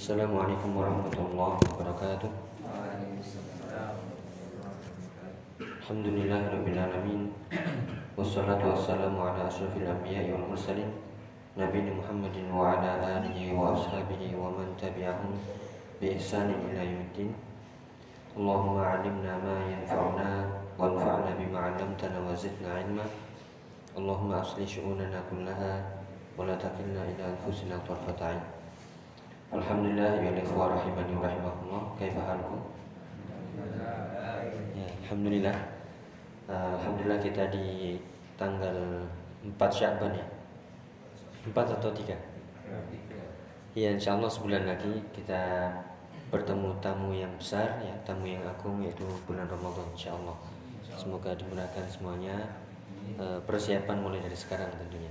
Assalamualaikum warahmatullahi wabarakatuh Alhamdulillahirrabbilalamin Wassalatu wassalamu ala ashrafil anbiya wal mursalin Nabi Muhammadin wa ala alihi wa ashabihi wa man tabi'ahum bi ihsanin ila yaumiddin Allahumma alimna ma yanfa'una wanfa'na bima 'allamtana wa zidna 'ilma Allahumma aslih syu'unana kullaha wa la takilna ila anfusina tarfata 'ain Alhamdulillah ya ikhwah rahimani wa rahimakumullah. Kaifa halkum? Ya, Alhamdulillah. Uh, Alhamdulillah kita di tanggal 4 Syakban ya? 4 atau 3? Ya insya Allah sebulan lagi kita bertemu tamu yang besar ya Tamu yang agung yaitu bulan Ramadan insya Allah Semoga dimudahkan semuanya. Uh, Persiapan mulai dari sekarang tentunya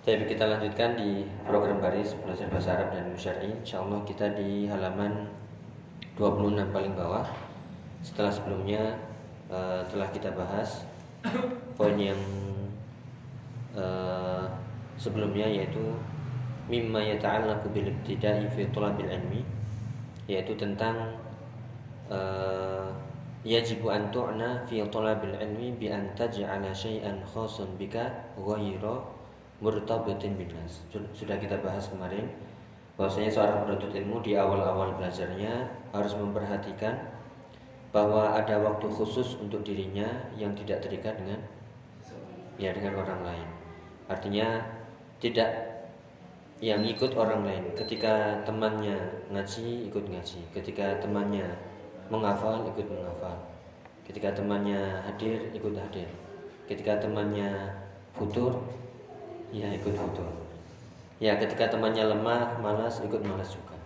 jadi kita lanjutkan di program baris belajar bahasa Arab dan Syar'i. Insyaallah kita di halaman 26 paling bawah. Setelah sebelumnya uh, telah kita bahas poin yang uh, sebelumnya yaitu mimma yata'allaqu bil ibtida'i fi thalabil ilmi yaitu tentang uh, yajibu an tu'na fi thalabil ilmi bi an taj'ala syai'an khasan bika ghayra murtabatin binas. Sudah kita bahas kemarin bahwasanya seorang penuntut ilmu di awal-awal belajarnya harus memperhatikan bahwa ada waktu khusus untuk dirinya yang tidak terikat dengan ya dengan orang lain. Artinya tidak yang ikut orang lain. Ketika temannya ngaji ikut ngaji, ketika temannya menghafal ikut menghafal. Ketika temannya hadir ikut hadir. Ketika temannya futur ya ikut foto. Ya ketika temannya lemah malas ikut malas juga.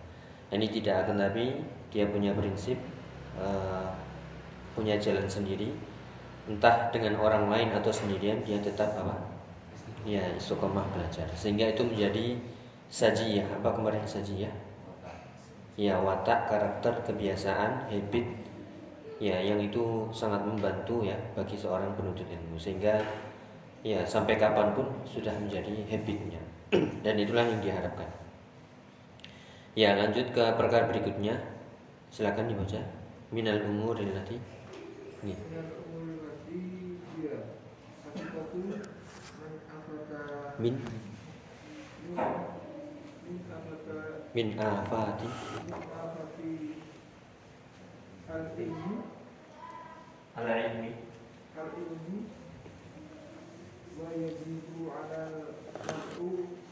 Ini tidak akan tapi dia punya prinsip uh, punya jalan sendiri. Entah dengan orang lain atau sendirian dia tetap apa? Ya istiqomah belajar. Sehingga itu menjadi sajiyah. Apa kemarin sajiyah? Ya watak karakter kebiasaan habit. Ya yang itu sangat membantu ya bagi seorang penuntut ilmu. Sehingga ya sampai kapan pun sudah menjadi habitnya. Dan itulah yang diharapkan. Ya lanjut ke perkara berikutnya. Silakan dibaca. Minal umur illati ini. Min min afati. Al-ilmi. Al-ilmi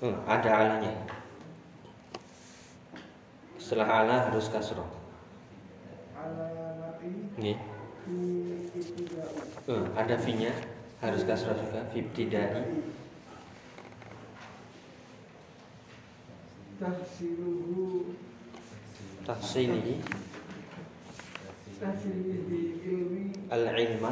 Hmm, ada alanya. Setelah ala harus kasroh. Nih. Hmm, ada finya harus kasroh juga. Fibtidai. Tahsiluhu Tahsilihi Al-ilma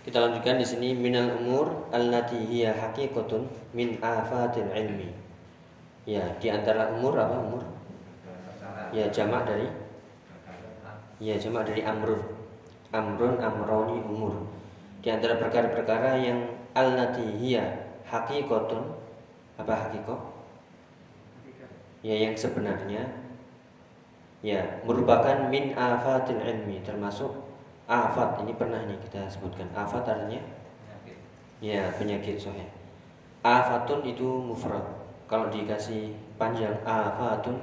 kita lanjutkan di sini minal umur allati hiya haqiqatun min afatil ilmi. Ya, di antara umur apa umur? Ya, jamak dari Ya, jamak dari amrun. Amrun amroni umur. Di antara perkara-perkara yang allati hiya haqiqatun apa haqiqah? Ya, yang sebenarnya ya merupakan min afatil ilmi termasuk afat ini pernah nih kita sebutkan. Afat artinya? Penyakit. ya penyakit sohe afatun itu mufrad. Kalau dikasih panjang afatun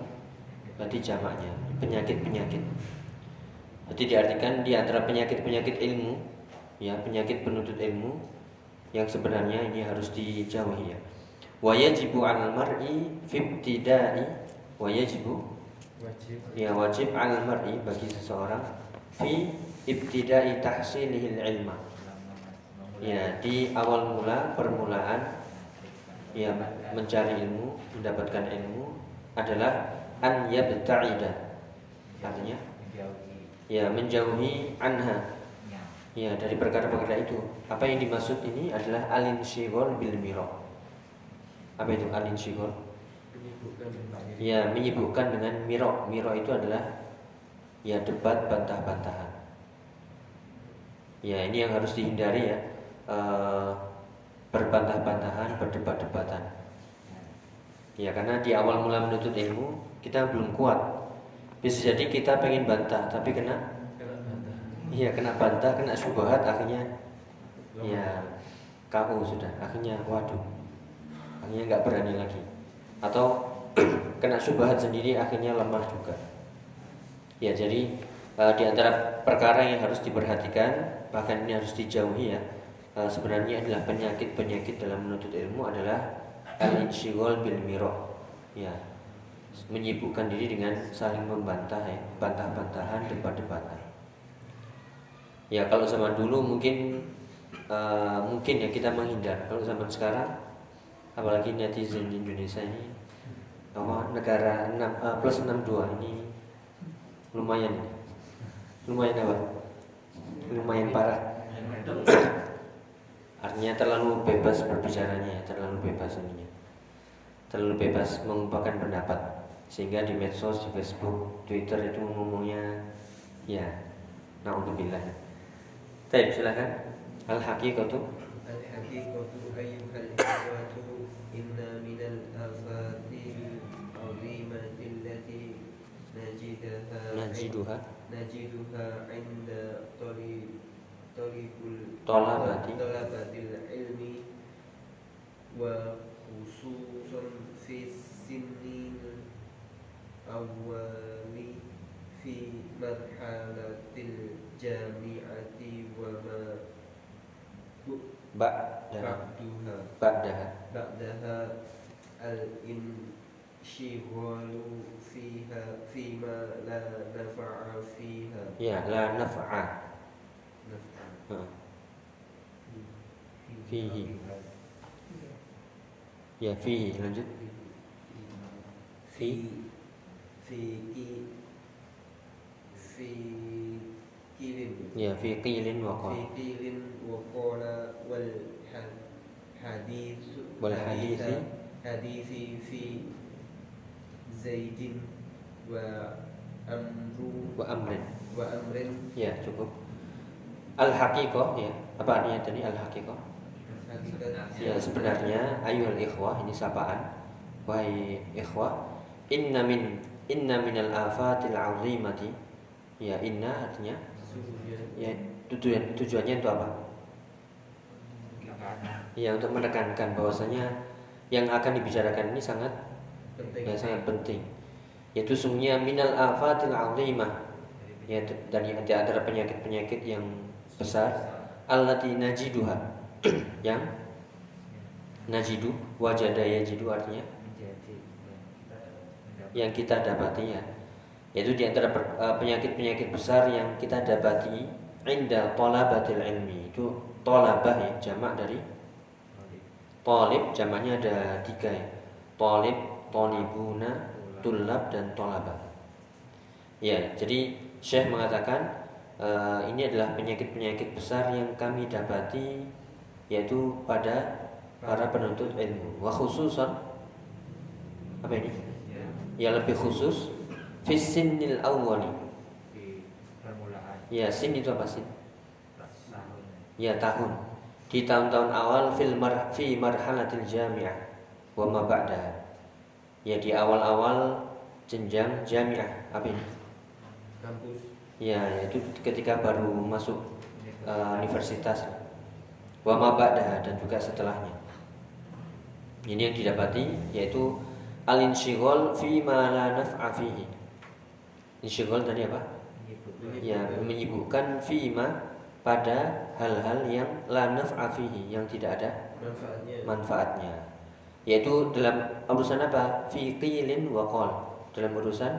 berarti jamaknya. Penyakit penyakit berarti diartikan di antara penyakit penyakit ilmu ya penyakit penuntut ilmu yang sebenarnya ini harus dijauhi ya. Wajibu al mar'i fibtidai wajibu ya wajib al mar'i bagi seseorang fi ibtida'i tahsilihil ilma ya di awal mula permulaan ya mencari ilmu mendapatkan ilmu adalah an yabta'ida. Artinya ya menjauhi anha. Ya, dari perkara-perkara itu. Apa yang dimaksud ini adalah alin syigol bil miro. Apa itu alin syigol? Ya, menyibukkan dengan miro. Miro itu adalah ya debat bantah-bantahan. Ya, ini yang harus dihindari ya. Uh, berbantah-bantahan, berdebat-debatan. Ya, karena di awal mula menuntut ilmu kita belum kuat. Bisa jadi kita pengen bantah, tapi kena Iya, kena bantah, kena syubhat, akhirnya ya kau sudah. Akhirnya waduh, akhirnya nggak berani lagi. Atau kena syubhat sendiri, akhirnya lemah juga. Ya, jadi uh, di antara perkara yang harus diperhatikan, bahkan ini harus dijauhi ya Eh, sebenarnya adalah penyakit-penyakit dalam menuntut ilmu adalah al-insyghal bil miro. Ya. Menyibukkan diri dengan saling membantah ya, bantah-bantahan, debat-debatan. Ya, kalau zaman dulu mungkin uh, mungkin ya kita menghindar. Kalau zaman sekarang apalagi netizen di Indonesia ini apa negara 6 uh, eh, plus 62 ini lumayan lumayan apa? Lumayan parah. Artinya terlalu bebas berbicaranya, terlalu bebas ininya. Terlalu bebas mengungkapkan pendapat. Sehingga di medsos, di Facebook, Twitter itu ngomongnya ya, naudzubillah. Baik, silakan. Al haqiqatu Al haqiqatu ayyuhal najiduha. najiduha 'inda talib talibul talabati talabatil ilmi wa khususan fi sinin awali fi marhalatil jami'ati wa ma ba'daha. ba'daha. Ba'daha al inshighalu fiha fima la nafa'a fiha ya la nafa'a fihi ya fihi lanjut fi fi ki fi kilin ya fi qilin wa qala fi qilin wa qala wal hadis wal hadisi hadisi fi zaidin wa amru wa amrin. wa amrin. Ya cukup. Al haqiqah ya. Apa artinya tadi al haqiqah ya sebenarnya ayuhal ikhwah ini sapaan. Wahai ikhwah inna min inna minal afatil azimati. Ya inna artinya? Ya tujuan tujuannya itu apa? Ya untuk menekankan bahwasanya yang akan dibicarakan ini sangat penting. ya sangat penting. Yaitu sungguhnya minal afatil azimah. Ya dari antara penyakit-penyakit yang besar. Allati najiduha. Yang? Najidu wajada yajidu artinya? Yang kita dapati ya. Yaitu di antara eh, penyakit-penyakit besar yang kita dapati inda talabatil ilmi. Itu talabah ya jamak dari talib. Jamaknya ada tiga ya. Talib talibuna tulab dan tolabah ya jadi Syekh mengatakan uh, ini adalah penyakit-penyakit besar yang kami dapati yaitu pada para penuntut ilmu. Wa khususan apa ini? Ya lebih khusus fisinil awwali. Ya sin itu apa sin? Ya tahun. Di tahun-tahun awal fil mar fi marhalatil jamiah wa ma ba'daha ya di awal-awal jenjang jamiah apa ini kampus Ya, itu ketika baru masuk uh, universitas. Wa ba'daha dan juga setelahnya. Ini yang didapati yaitu al-insyighal fi ma la naf'a fihi. Tadi apa? Ya, menyibukkan fi ma pada hal-hal yang la naf'a fihi, yang tidak ada manfaatnya. manfaatnya. Yaitu dalam urusan apa? Fi qilin wa. Dalam urusan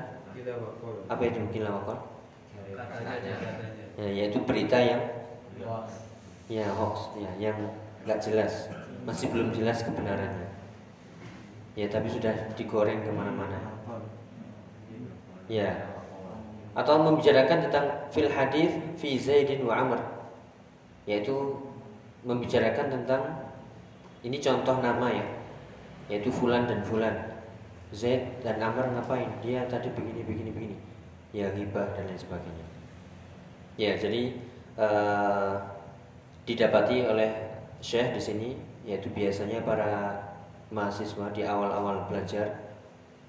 apa itu kila wa qal? ya, yaitu berita yang ya hoax ya yang nggak jelas masih belum jelas kebenarannya Ya, tapi sudah digoreng ke mana-mana. Ya. Atau membicarakan tentang fil hadis fi Zaidin wa Amr. Yaitu membicarakan tentang ini contoh nama ya. Yaitu fulan dan fulan. Zaid dan Amr ngapain? Dia tadi begini begini begini. Ya ghibah dan lain sebagainya. Ya, jadi uh, didapati oleh Syekh di sini yaitu biasanya para mahasiswa di awal-awal belajar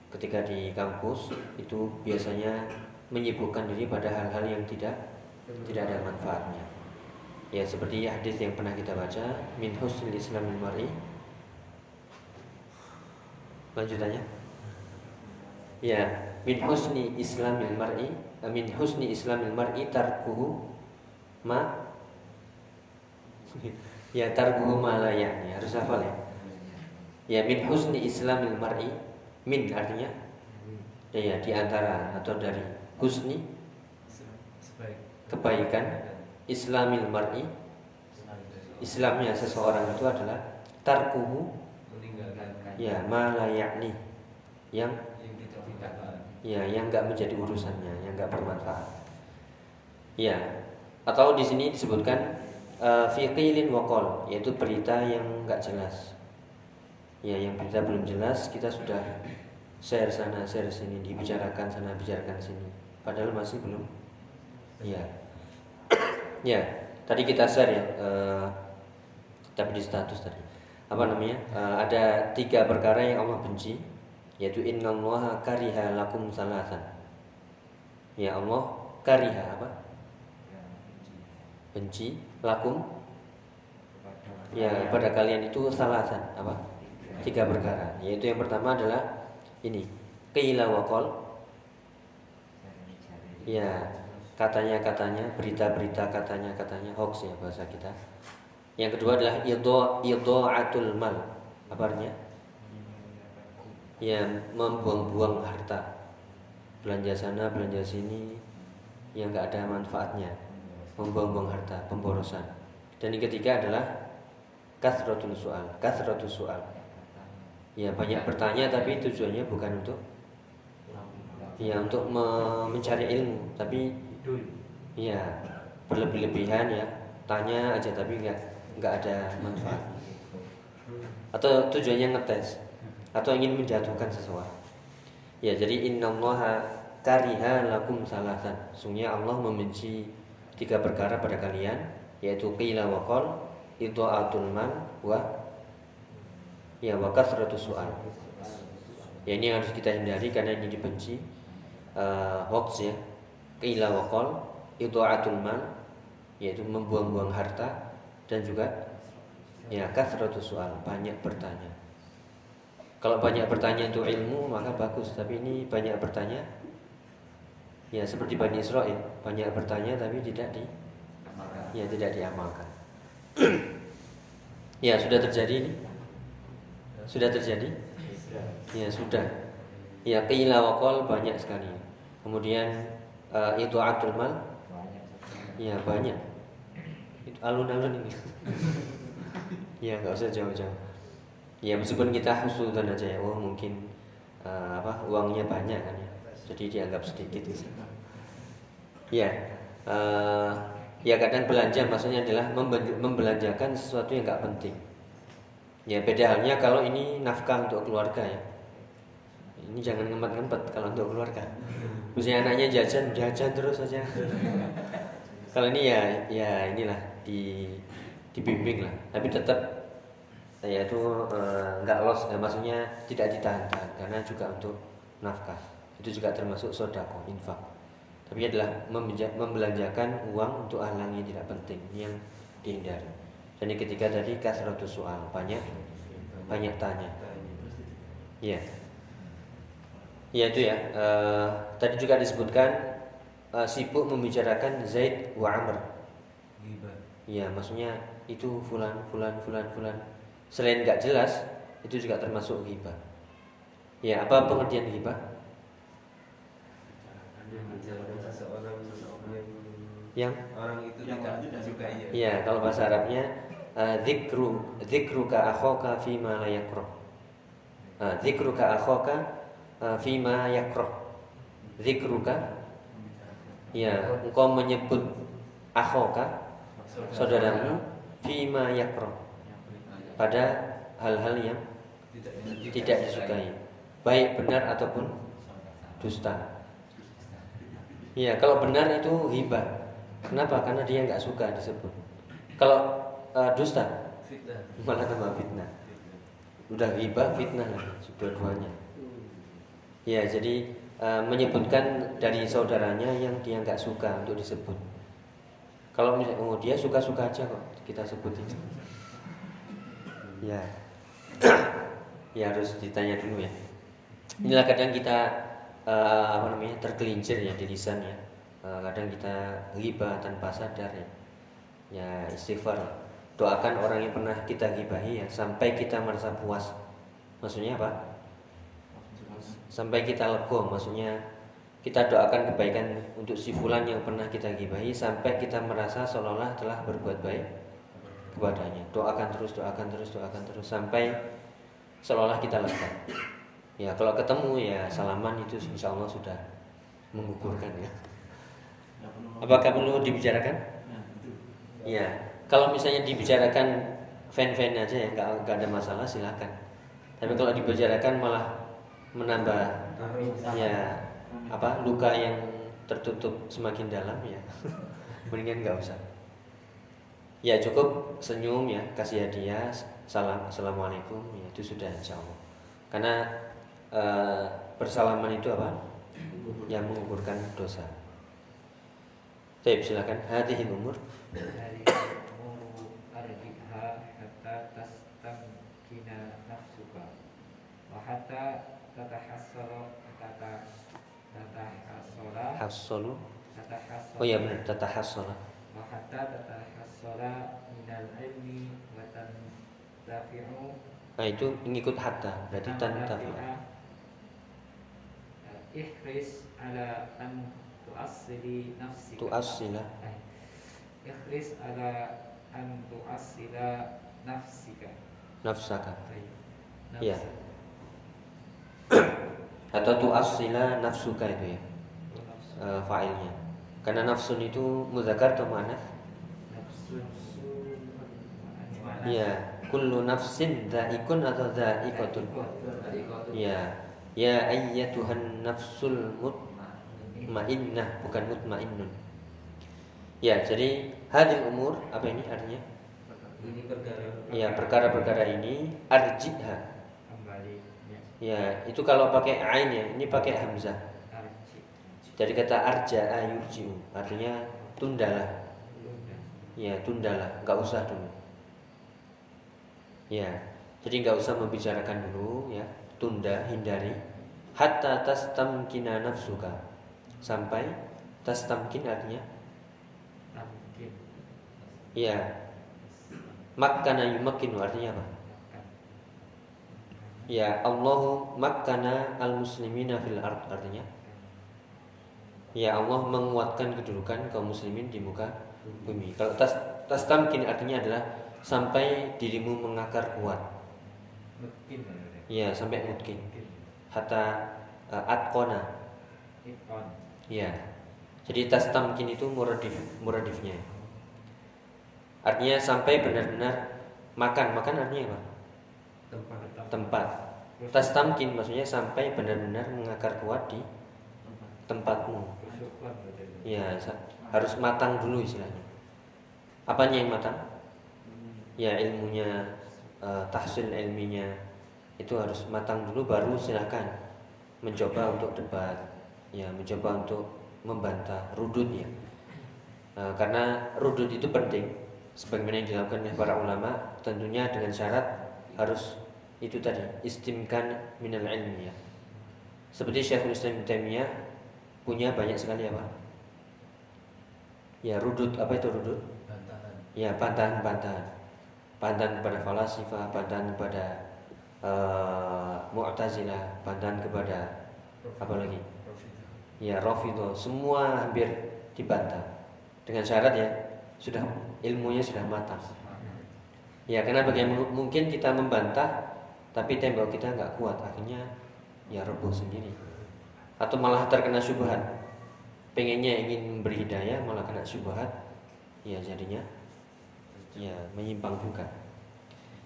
ketika di kampus itu biasanya menyibukkan diri pada hal-hal yang tidak tidak ada manfaatnya. Ya seperti hadis yang pernah kita baca min husnil islamil mar'i. Lanjutannya. Ya, min husni islamil mar'i, eh, min husni islamil mar'i tarkuhu ma ya tarkuhu ma la ya. Harus hafal ya ya min husni islamil mar'i min artinya ya, ya di antara atau dari husni kebaikan islamil mar'i Islamnya seseorang itu adalah tarkuhu ya malayakni. Yang ya yang nggak menjadi urusannya yang nggak bermanfaat. Ya atau di sini disebutkan uh, fiqilin wakol yaitu berita yang nggak jelas. Ya yang berita belum jelas kita sudah share sana share sini dibicarakan sana bicarakan sini. Padahal masih belum. Ya. Ya tadi kita share ya uh, tapi di status tadi apa namanya uh, ada tiga perkara yang Allah benci yaitu innallaha kariha lakum salasan. Ya Allah kariha apa? Benci lakum. Ya pada kalian itu salasan apa? Tiga perkara. Yaitu yang pertama adalah ini keila wakol ya katanya katanya berita berita katanya katanya hoax ya bahasa kita yang kedua adalah idho idho atul mal. Apa artinya? Ya membuang-buang harta. Belanja sana belanja sini yang nggak ada manfaatnya. Membuang-buang harta pemborosan. Dan yang ketiga adalah kasrotul soal kasrotul soal. Ya banyak bertanya tapi tujuannya bukan untuk ya untuk me mencari ilmu tapi ya berlebih-lebihan ya. Tanya aja tapi nggak nggak ada manfaat. Atau tujuannya ngetes. Atau ingin menjatuhkan seseorang ya jadi innallaha kariha lakum salasan. Sungguhnya Allah membenci tiga perkara pada kalian yaitu qila wa qol atul man wa ya wakas ratus soal ya ini yang harus kita hindari karena ini dibenci uh, hoax ya. Keila wakol itu atul mal yaitu membuang-buang harta dan juga ya kasratus soal banyak bertanya kalau banyak bertanya itu ilmu maka bagus tapi ini banyak bertanya ya seperti Bani Israel banyak bertanya tapi tidak di ya tidak diamalkan ya sudah terjadi ini sudah terjadi? Ya sudah. Ya qila wakol banyak sekali. Kemudian uh, itu atul mal. Ya banyak. Itu alun-alun ini. ya nggak usah jauh-jauh. Ya meskipun kita husnudzon aja ya, oh mungkin uh, apa uangnya banyak kan ya. Jadi dianggap sedikit gitu. Ya. Uh, ya kadang belanja maksudnya adalah membelanjakan sesuatu yang nggak penting Ya beda halnya kalau ini nafkah untuk keluarga ya. Ini jangan ngempat-ngempat kalau untuk keluarga. Misalnya anaknya jajan, jajan terus saja. Kalau ini ya ya inilah di dibimbing lah. Tapi tetap ya itu eh, nggak los, ya, maksudnya tidak ditahan-tahan karena juga untuk nafkah. Itu juga termasuk sodako, infak. Tapi adalah membelanjakan uang untuk hal yang tidak penting yang dihindari. Yang ketiga tadi kasratus soal banyak banyak tanya. Ya. Ya itu ya. Uh, tadi juga disebutkan uh, sibuk membicarakan Zaid wa Amr. Iya, maksudnya itu fulan fulan fulan fulan. Selain nggak jelas, itu juga termasuk ghibah. Ya, apa pengertian ghibah? yang orang itu tidak juga iya. Iya, kalau bahasa Arabnya Eh, dzikru dzikruka akhaka fi ma la yakra. uh, zikruka akhaka uh, fima yakrah zikruka ya engkau menyebut akhaka saudaramu fima yakrah pada hal-hal yang tidak disukai baik benar ataupun dusta. Ya kalau benar itu hibah. Kenapa? Karena dia nggak suka disebut. Kalau uh, dusta malah tambah fitnah. Udah hibah fitnah lagi dua-duanya. Ya jadi uh, menyebutkan dari saudaranya yang dia nggak suka untuk disebut. Kalau misalnya oh dia suka-suka aja kok kita sebut itu. Ya. Ya harus ditanya dulu ya. Inilah kadang kita uh, apa namanya tergelincir ya di lisan ya. Uh, kadang kita riba tanpa sadar ya. Ya istighfar doakan orang yang pernah kita gibahi ya sampai kita merasa puas. Maksudnya apa sampai kita lego maksudnya kita doakan kebaikan untuk si fulan yang pernah kita gibahi sampai kita merasa seolah-olah telah berbuat baik kepadanya. Doakan terus doakan terus doakan terus sampai seolah-olah kita lega. Ya kalau ketemu ya salaman itu insya Allah sudah mengukurkan ya. Apakah perlu dibicarakan? Ya kalau misalnya dibicarakan fan-fan aja ya nggak ada masalah silakan. Tapi kalau dibicarakan malah menambah ya apa luka yang tertutup semakin dalam ya. Mendingan nggak usah. Ya cukup. Senyum ya kasih hadiah salam assalamualaikum. Ya itu sudah Allah. Karena e, bersalaman itu apa? Yang mengukurkan dosa. Baik, silakan. Hadhihi umur. Hatta oh ya benar tatahassara wa hatta tatahassara minal ilmi wa tantafi'u. Nah itu mengikut hatta berarti tantafi'u ihris ala an tu'assili nafsika. Tu'assila. Eh, ihris ala an tu'assila nafsika. Nafsaka. Iya atau tu'assila nafsuka itu ya e, fa'ilnya karena nafsun itu muzakkar atau mana Iya, kullu nafsin dha'iqun atau dha'iqatun. Iya. Ya ayyatuhan nafsul mutmainnah bukan mutmainnun. Ya, jadi hadil umur apa ini artinya? Ini perkara. Ya, perkara-perkara ini arjihha Ya, itu kalau pakai ain ya, ini pakai hamzah. Jadi kata arja ayurjiu, artinya tundalah. Ya, tundalah, nggak usah dulu. Ya, jadi nggak usah membicarakan dulu ya, tunda, hindari. Hatta tastamkina nafsuka. Sampai tastamkin artinya Ya. Makkana yumakkinu artinya apa? Ya Allah makkana al muslimina fil ard artinya Ya Allah menguatkan kedudukan kaum muslimin di muka bumi. Kalau tas tas tamkin artinya adalah sampai dirimu mengakar kuat. Ya sampai mungkin. Hatta uh, atqona. Ya. Jadi tas tamkin itu muradif muradifnya. Artinya sampai benar-benar makan. Makan artinya apa? Tempat. Tempat. Tas tamkin maksudnya sampai benar-benar mengakar kuat di tempatmu. Ya, harus matang dulu istilahnya. Apanya yang matang? Ya ilmunya, uh, tahsil ilminya itu harus matang dulu baru silahkan mencoba untuk debat, ya mencoba untuk membantah rudut ya. Uh, karena rudut itu penting, sebagaimana yang dilakukan oleh para ulama, tentunya dengan syarat harus itu tadi istimkan minal ilmi ya. Seperti Syekhul Islam Taimiyah punya banyak sekali apa? Ya rudut apa itu rudut? Bantahan. Ya bantahan-bantahan. Bantahan kepada falasifah, bantahan kepada uh, Mu'tazilah, bantahan kepada apa lagi? Ya Rafidho, semua hampir dibantah dengan syarat ya sudah ilmunya sudah matang. Ya karena bagaimana mungkin kita membantah tapi tembok kita nggak kuat akhirnya ya roboh sendiri. Atau malah terkena syubhat. Pengennya ingin memberi hidayah malah kena syubhat. Ya jadinya ya menyimpang juga.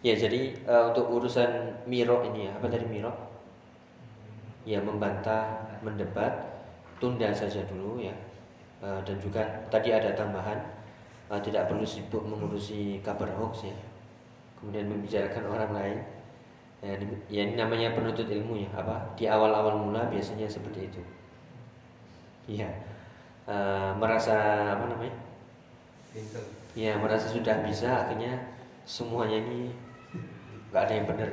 Ya jadi uh, untuk urusan miro ini ya apa tadi miro ya membantah mendebat tunda saja dulu ya. Uh, dan juga tadi ada tambahan uh, tidak perlu sibuk mengurusi kabar hoax ya. Kemudian membicarakan orang lain ya, ya ini namanya penuntut ilmu ya. Apa? Di awal-awal mula biasanya seperti itu. Iya. Uh, merasa apa namanya? Ya merasa sudah bisa akhirnya semuanya ini nggak ada yang benar.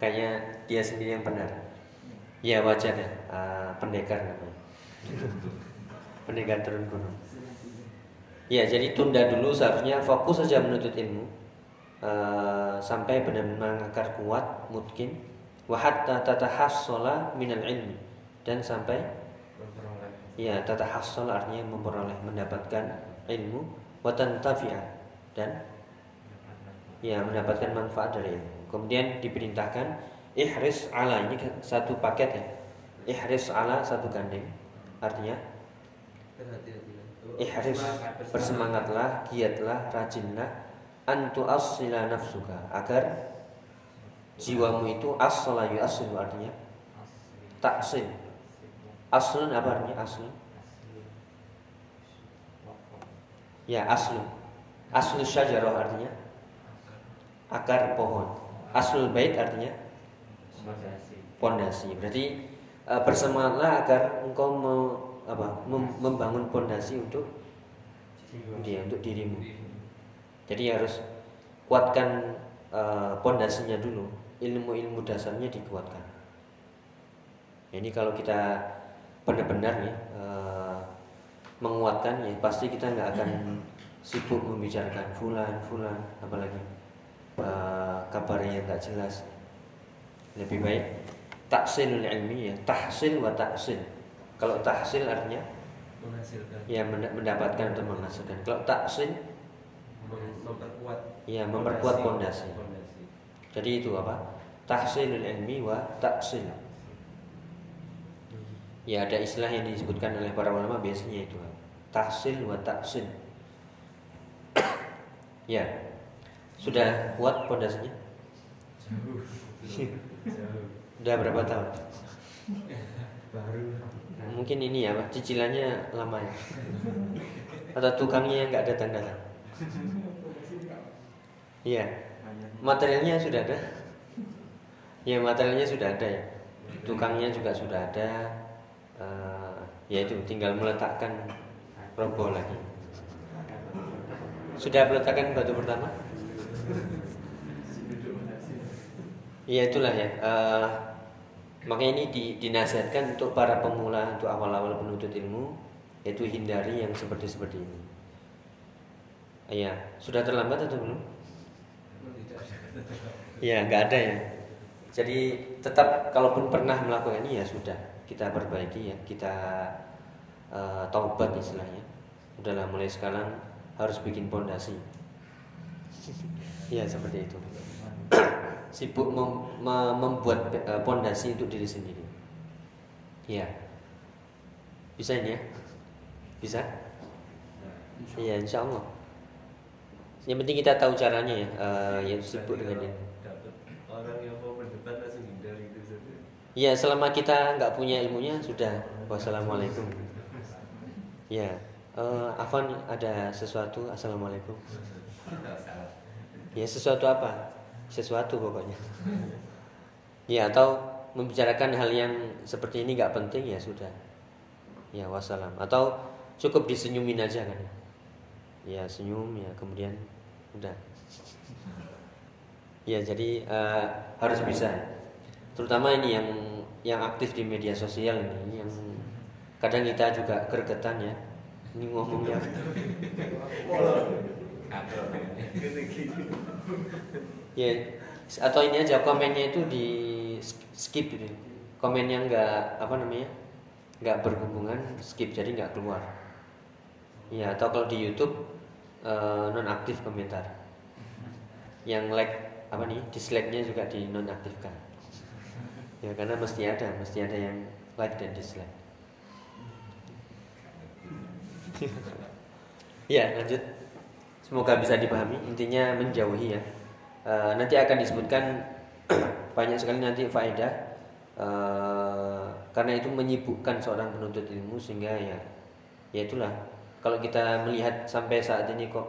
Kayaknya dia sendiri yang benar. Ya wajar ya. Uh, pendekar namanya. Pendekar turun gunung. Ya jadi tunda dulu seharusnya fokus saja menuntut ilmu uh, sampai benar-benar mengakar kuat mungkin wahatta tatahassala minal ilmi dan sampai Memperoleh. ya tatahassal artinya memperoleh mendapatkan ilmu wa tantafi'a dan ya mendapatkan manfaat dari ilmu. Kemudian diperintahkan ihris ala ini satu paket ya. Ihris ala satu gandeng. Artinya ihris bersemangatlah, giatlah, rajinlah antu asila nafsuka agar jiwamu itu asla yu'asilu artinya taksil. Aslun apa artinya aslun? Ya aslun. Aslul syajarah artinya akar pohon. Aslul bait artinya pondasi. Berarti uh, bersemangatlah agar engkau me, apa, mem- membangun pondasi untuk dia untuk dirimu. Jadi harus kuatkan uh, pondasinya dulu. Ilmu-ilmu dasarnya dikuatkan. Ini kalau kita benar-benar ya uh, menguatkan ya pasti kita nggak akan sibuk membicarakan fulan fulan apalagi uh, kabarnya nggak jelas lebih baik taksilul ilmi ya tahsil wa taksil kalau tahsil artinya Menghasilkan. ya men- mendapatkan atau menghasilkan kalau taksil Mem- Memperkuat. ya memperkuat pondasi. Jadi itu apa? Tahsilul ilmi wa taksil ya ada istilah yang disebutkan oleh para ulama biasanya itu tahsil wa taksil ya. Sudah kuat pondasinya? Jauh. Jauh. udah berapa tahun? Baru. mungkin ini ya cicilannya lama ya. Atau tukangnya yang nggak datang datang iya. Materialnya sudah ada. Ya materialnya sudah ada ya. Tukangnya juga sudah ada. Eh, ya itu tinggal meletakkan roboh lagi. Sudah meletakkan batu pertama? Ya itulah ya. Eh, makanya ini di, dinasihatkan untuk para pemula untuk awal-awal penuntut ilmu yaitu hindari yang seperti seperti ini ya sudah terlambat atau belum Tidak ada kata Ya nggak ada ya. Jadi tetap kalaupun pernah melakukan ini ya sudah kita perbaiki ya kita eh, taubat istilahnya. Udahlah mulai sekarang harus bikin pondasi. ya seperti itu. Sibuk mem- me- membuat eh, pondasi untuk diri sendiri. Ya. Bisa ini ya? Bisa? Iya insya Allah. Yang penting kita tahu caranya ya. eh, ya sibuk dengan ini. Orang yang mau berdebat langsung hindari itu saja. Ya selama kita nggak punya ilmunya sudah wassalamualaikum. Ya, eh, Afan ada sesuatu assalamualaikum. Ya sesuatu apa? Sesuatu pokoknya. Ya atau membicarakan hal yang seperti ini nggak penting ya sudah. Ya wassalam. Atau cukup disenyumin aja kan? Ya senyum ya kemudian udah. Ya jadi eh, harus bisa. Terutama ini yang yang aktif di media sosial ini yang kadang kita juga gregetan ya. Ini ngomongnya. Ya atau ini aja komennya itu di skip gitu komen yang nggak apa namanya nggak berhubungan skip jadi nggak keluar. Ya atau kalau di YouTube non aktif komentar yang like apa nih dislike-nya juga dinonaktifkan. Ya karena mesti ada, mesti ada yang like dan dislike. ya lanjut. Semoga bisa dipahami. Intinya menjauhi ya. E, nanti akan disebutkan banyak sekali nanti faedah. E, karena itu menyibukkan seorang penuntut ilmu sehingga ya, ya itulah. Kalau kita melihat sampai saat ini kok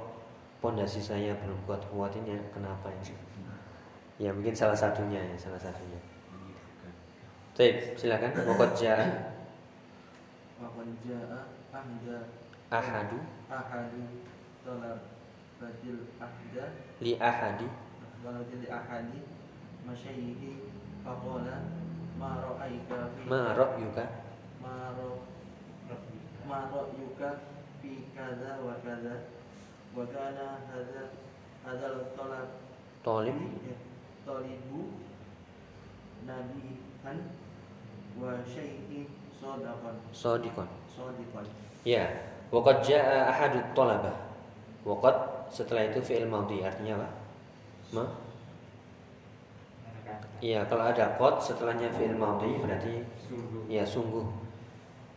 pondasi saya belum kuat-kuat ini ya, kenapa ini? Ya mungkin salah satunya ya, salah satunya. Baik, silakan. Wakot jaa. Wakon jaa ahda. Ahadu. Ahadu talabatil ahda. Li ahadi. Talabatil ahadi. Masyayyihi faqala ma ra'aika fi ma ra'yuka. Ma ra- ma ra'yuka fi kaza wa kaza wa kana hadza hadzal talab talib talibu nabihan wa syai'in sadaqan sadiqan. sadiqan Ya, waqad jaa ahadu talabah. Waqad setelah itu fi'il madhi artinya apa? Ma? Iya, kalau ada qad setelahnya fi'il madhi berarti ya sungguh.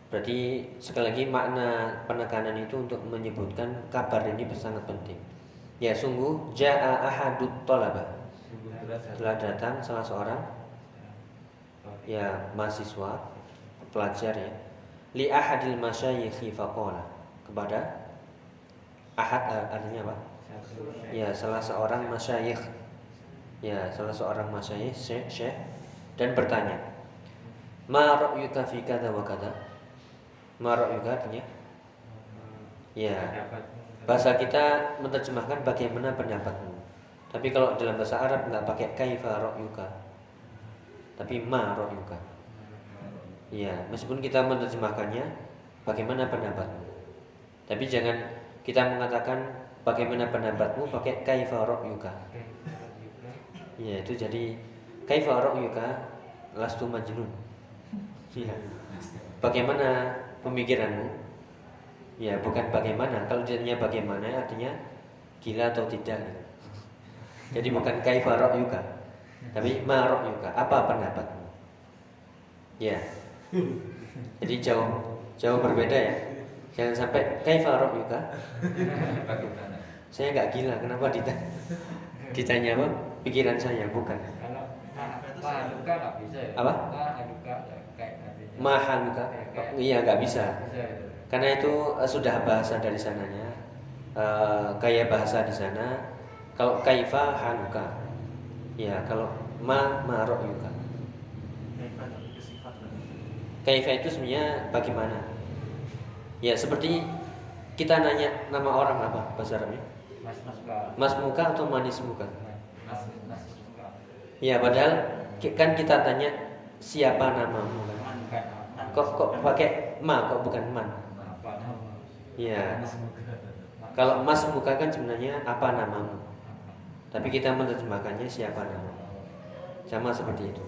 Berarti sekali lagi makna penekanan itu untuk menyebutkan kabar ini sangat penting. Ya, sungguh jaa ahadu talabah. Telah datang salah seorang ya mahasiswa pelajar ya. Li ahadil masyayikhi faqala. Kepada ahad eh, artinya apa? Ya salah seorang masyayikh. Ya salah seorang masyayikh syekh, dan bertanya ma ra'yuka fi kadza wa kadza ma ra'yuka artinya ya bahasa kita menerjemahkan bagaimana pendapatmu tapi kalau dalam bahasa Arab nggak pakai kaifa ra'yuka tapi ma ra'yuka Ya, meskipun kita menerjemahkannya bagaimana pendapatmu. Tapi jangan kita mengatakan bagaimana pendapatmu pakai kaifa ra'yuka. Ya, itu jadi kaifa ra'yuka lastu majnun. Ya. Bagaimana pemikiranmu? Ya, bukan bagaimana. Kalau jadinya bagaimana artinya gila atau tidak gitu. Jadi bukan kaifa ra'yuka, tapi ma ra'yuka, apa pendapatmu? Ya. Jadi jauh jauh berbeda ya. Jangan sampai kaifa ra'yuka? Saya nggak gila, kenapa ditanya? Ditanya apa? Pikiran saya bukan. Kalau mahaluka nggak bisa ya? Apa? Mahaluka kayak? Oh, iya nggak bisa. Ya. Karena itu eh, sudah bahasa dari sananya. Eh, gaya bahasa di sana. Kalau kaifa haluka. Ya, kalau ma ma ra'yuka. kaifa itu sebenarnya bagaimana? Ya seperti kita nanya nama orang apa bahasa Arabnya? Mas muka. Mas muka atau manis muka? Mas mas muka. Ya padahal kan kita tanya siapa namamu Kok kok pakai ma kok bukan man? Apa nama? Ya kalau mas muka kan sebenarnya apa namamu? Tapi kita menerjemahkannya siapa namamu? Sama seperti itu.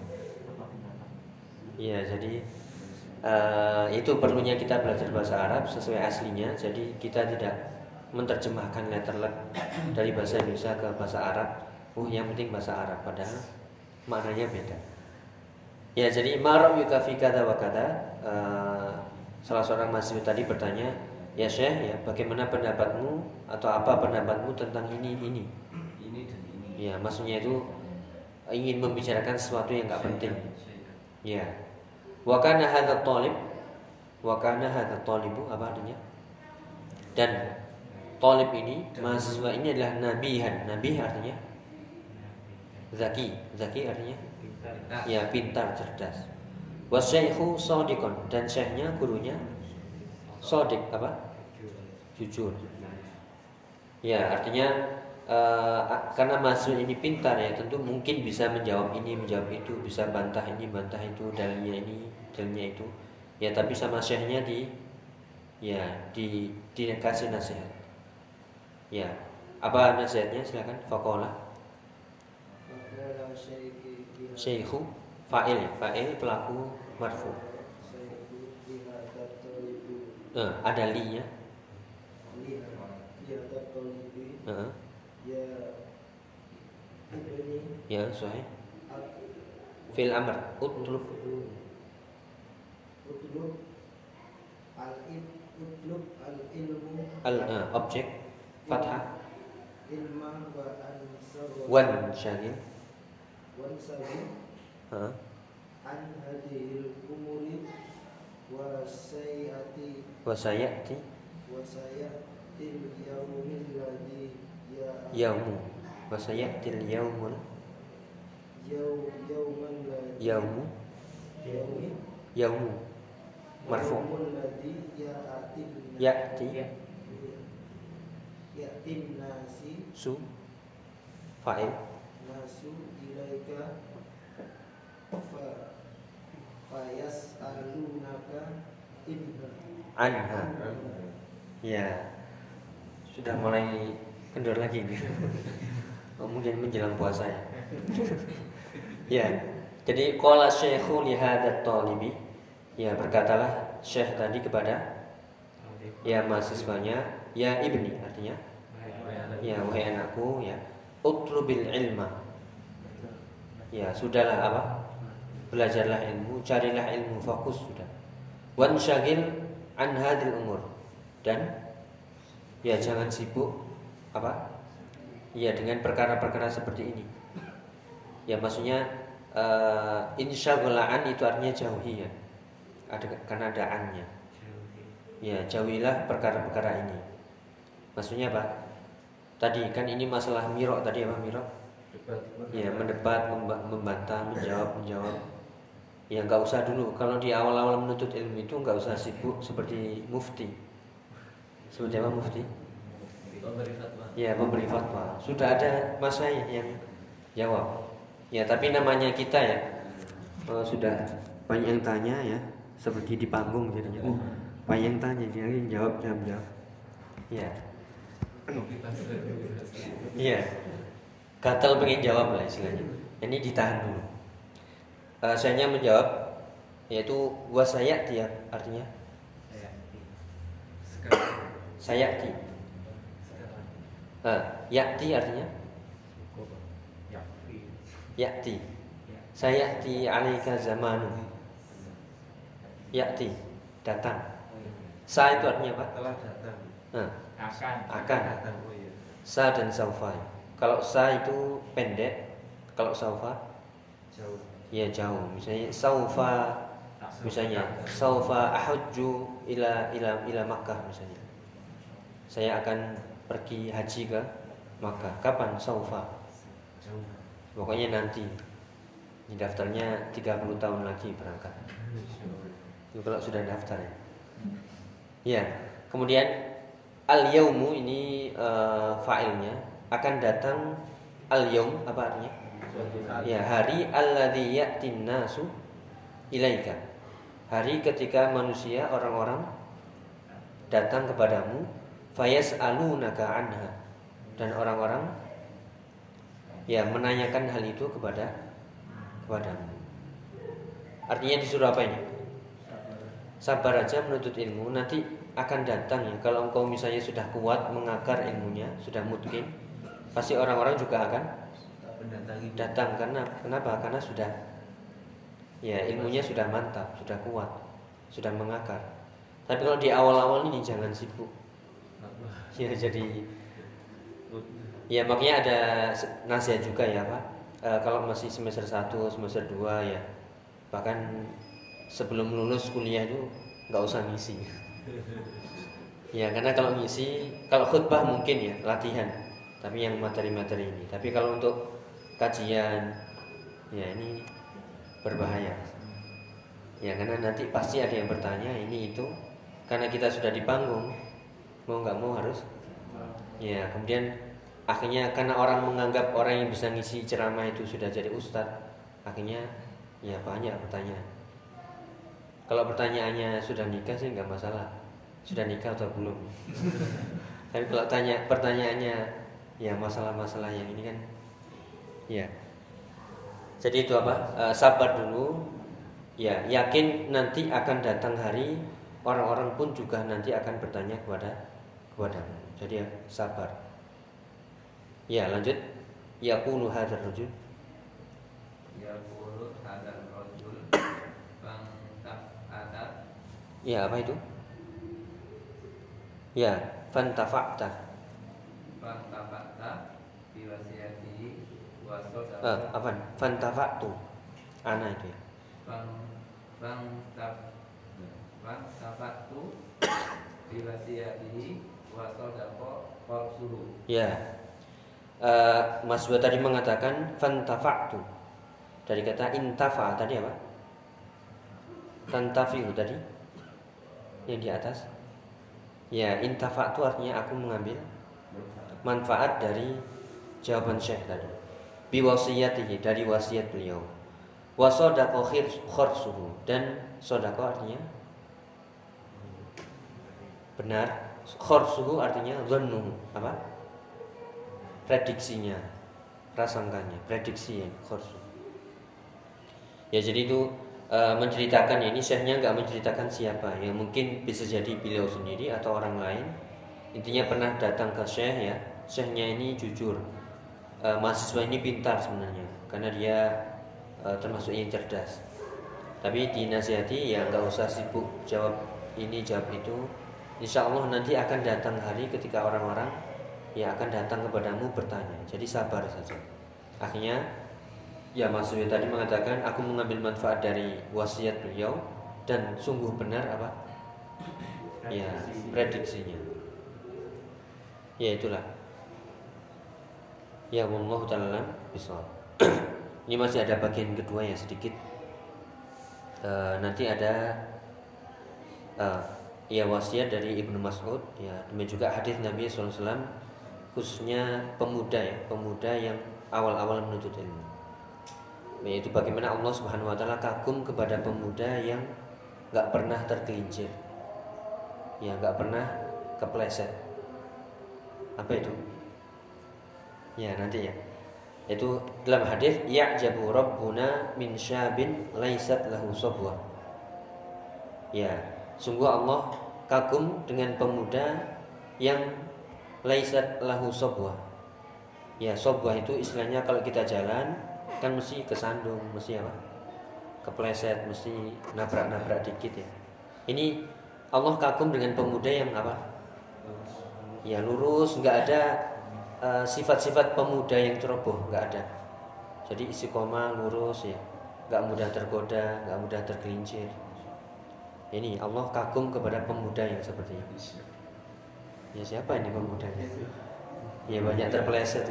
Iya, jadi eh, itu perlunya kita belajar bahasa Arab sesuai aslinya. Jadi kita tidak menerjemahkan letterlet dari bahasa Indonesia ke bahasa Arab. Oh, yang penting bahasa Arab padahal maknanya beda. Ya, jadi marab yuka fi kata wa kata. Eh, salah seorang mahasiswa tadi bertanya, "Ya Syekh, ya bagaimana pendapatmu atau apa pendapatmu tentang ini ini?" Ini dan ini. Ya, maksudnya itu ingin membicarakan sesuatu yang nggak penting. Ya. Wa kana hadza talib wa kana hadza talibu apa artinya? Dan talib ini, mahasiswa ini adalah nabihan. Nabi artinya zaki. Zaki artinya Pintar. ya pintar, cerdas. Wa syaikhu shadiqun dan syekhnya gurunya shadiq apa? Jujur. Ya, artinya eh, karena mahasiswa ini pintar ya, tentu mungkin bisa menjawab ini, menjawab itu, bisa bantah ini, bantah itu, dalilnya ini, dalilnya itu. Ya, tapi sama syekhnya di ya di dikasih nasihat. Ya, apa nasihatnya? Silakan. Fakola. Syekhu fa'il, fa'il pelaku marfu. Eh, ada Heeh. ya ibni Ya, at- Fil amr. Utlub. Utlub al utlub al ilmu al uh, objek. Fathah. Ilma wa ansar wan syagil wan sabi ha an hadhil umuri wa sayati wa sayati wa sayatil yaumil ladzi ya yaumu wa sayatil yaumul yaum yauman ladzi yaumu yaumi yaumu marfu ya'ti ya'ti nasi su fa'il nasu ilaika fa fayas'alunaka inna anha. Ya. Sudah mulai kendor lagi. Kemudian menjelang puasa ya. Ya. Jadi qala syekhu li hadat talibi. Ya berkatalah syekh tadi kepada ya mahasiswanya ya ibni artinya. Ya wahai anakku ya. Utlubil ilma ya sudahlah apa? Belajarlah ilmu carilah ilmu fokus sudah. Wan syagil an hadil umur. Dan ya jangan sibuk apa? Ya dengan perkara-perkara seperti ini. Ya maksudnya uh, insyaghalaan itu artinya jauhi ya. Ada karena ada ya jauhilah perkara-perkara ini. Maksudnya apa? Tadi kan ini masalah mirok tadi apa mirok ya mendebat memba- membantah menjawab menjawab. Ya nggak usah dulu. Kalau di awal-awal menuntut ilmu itu nggak usah sibuk seperti mufti. Seperti apa mufti? Ya memberi fatwa. Sudah ada mas saya yang jawab. Ya tapi namanya kita ya eh, sudah banyak yang tanya ya seperti di panggung jadinya uh banyak yang tanya dia yang jawab jawab jawab. Ya iya gatal pengen jawab lah istilahnya. Ini ditahan dulu. Eh, sayanya menjawab yaitu wasaya dia artinya? Sayati Ah, yakti artinya? Yakti sayati alaika zamanu. Yakti datang. Sa itu artinya apa? Telah datang. Nah, akan. Akan. Datang. Oh iya. Sa dan saufa kalau sa itu pendek kalau saufa? Jauh. Ya jauh. Misalnya saufa misalnya saufa ahujju ila ila ila Makkah misalnya. Saya akan pergi haji ke Makkah. Kapan? Saufa. Jauh. Pokoknya nanti. Ini daftarnya 30 tahun lagi berangkat. Itu kalau sudah daftar ya. Ya kemudian al yaumu ini eh, fa'ilnya akan datang al yaum apa artinya Ya, hari alladzi ya'tin nasu ilaika. Hari ketika manusia orang-orang datang kepadamu fayas'alunaka anha dan orang-orang ya menanyakan hal itu kepada kepadamu. Artinya disuruh apa ini? Sabar aja menuntut ilmu nanti akan datang ya. Kalau engkau misalnya sudah kuat mengakar ilmunya, sudah mungkin pasti orang-orang juga akan mendatangi datang karena kenapa? Karena sudah ya ilmunya sudah mantap, sudah kuat, sudah mengakar. Tapi kalau di awal-awal ini jangan sibuk. Ya jadi ya makanya ada nasihat juga ya Pak. Eh, kalau masih semester 1, semester 2 ya bahkan sebelum lulus kuliah itu nggak usah ngisi. Ya karena kalau ngisi, kalau khutbah mungkin ya latihan, tapi yang materi-materi ini. Tapi kalau untuk kajian, ya ini berbahaya. Ya karena nanti pasti ada yang bertanya ini itu, karena kita sudah di panggung, mau nggak mau harus. Ya kemudian akhirnya karena orang menganggap orang yang bisa ngisi ceramah itu sudah jadi ustadz, akhirnya ya banyak pertanyaan. Kalau pertanyaannya sudah nikah sih nggak masalah, sudah nikah atau belum. Tapi kalau tanya pertanyaannya ya masalah-masalah yang ini kan, ya. Jadi itu apa? Eh, sabar dulu. Ya, yakin nanti akan datang hari orang-orang pun juga nanti akan bertanya kepada kepadamu. Jadi ya, sabar. Ya, lanjut. yaqulu hadzal rajul Yaqulu hadzal rajul Bang taf'ata ya apa itu ya fantafa'ta Bang tafa'ta Bi wasiyatihi Wa eh, apa fantafa'tu ana itu ya Bang Bang taf Bang tafa'tu Bi wasiyatihi Wa sodaqa Qalsuhu Ya. Eh, Mas Bua tadi mengatakan fantafa'tu. Dari kata intafa tadi apa? Tantafi'u tadi. Yang di atas. Ya, intafa'tu artinya aku mengambil manfaat dari jawaban Syekh tadi. Biwasiyatihi dari wasiat beliau. Wasodako khorsuhu dan sodako artinya? Benar. Khorsuhu artinya dhannu apa? prediksinya. Prasangkanya. Prediksi ya khorsu ya jadi itu e, menceritakan ya, ini syekhnya nggak menceritakan siapa. Ya mungkin bisa jadi beliau sendiri atau orang lain. Intinya pernah datang ke syekh ya. Syekhnya ini jujur E, mahasiswa ini pintar sebenarnya karena dia e, termasuk yang cerdas tapi dinasihati ya nggak usah sibuk jawab ini jawab itu Insya Allah nanti akan datang hari ketika orang-orang yang akan datang kepadamu bertanya. Jadi sabar saja. Akhirnya ya Mas tadi mengatakan aku mengambil manfaat dari wasiat beliau dan sungguh benar apa? Ya, prediksinya. Ya itulah. Ya wallahu taala. Ini masih ada bagian kedua ya sedikit. Eh, nanti ada eh, ya wasiat dari Ibnu Mas'ud ya demikian juga hadis Nabi SAW khususnya pemuda ya pemuda yang awal-awal menuntut ilmu yaitu bagaimana Allah Subhanahu Wa Taala kagum kepada pemuda yang nggak pernah tergelincir ya nggak pernah kepleset apa itu ya nanti ya. Itu dalam hadis ya'jabu rabbuna min syabin laisat lahu sabwa. Ya sungguh Allah kagum dengan pemuda yang laisat lahu sobwa ya sobwa itu istilahnya kalau kita jalan kan mesti kesandung mesti apa? Kepleset mesti nabrak-nabrak dikit ya. Ini Allah kagum dengan pemuda yang apa? Ya lurus nggak ada eh, sifat-sifat pemuda yang ceroboh nggak ada. Jadi istiqomah lurus ya. Nggak mudah tergoda nggak mudah tergelincir. Ini Allah kagum kepada pemuda yang seperti ini. Ya siapa ini pemudanya? Ya banyak terpeleset.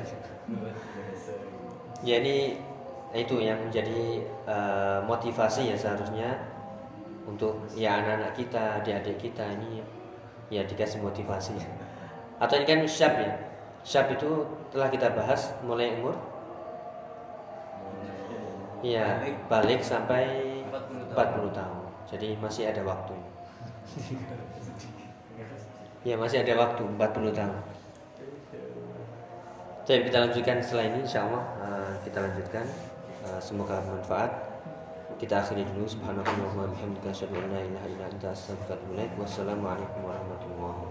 Ya ini itu yang menjadi eh, motivasi ya seharusnya untuk ya anak-anak kita adik-adik kita ini ya dikasih motivasi. Atau ini kan syab ya syab itu telah kita bahas mulai umur? Ya balik. sampai 40 tahun. jadi masih ada waktu. Ya masih ada waktu 40 tahun. Jadi kita lanjutkan setelah ini insya Allah eh, kita lanjutkan. Eh, semoga bermanfaat. Kita akhiri dulu. Subhanallahi wa bihamdika asyhadu an la ilaha illa anta astaghfiruka wa atubu ilaik. Wassalamualaikum warahmatullahi wabarakatuh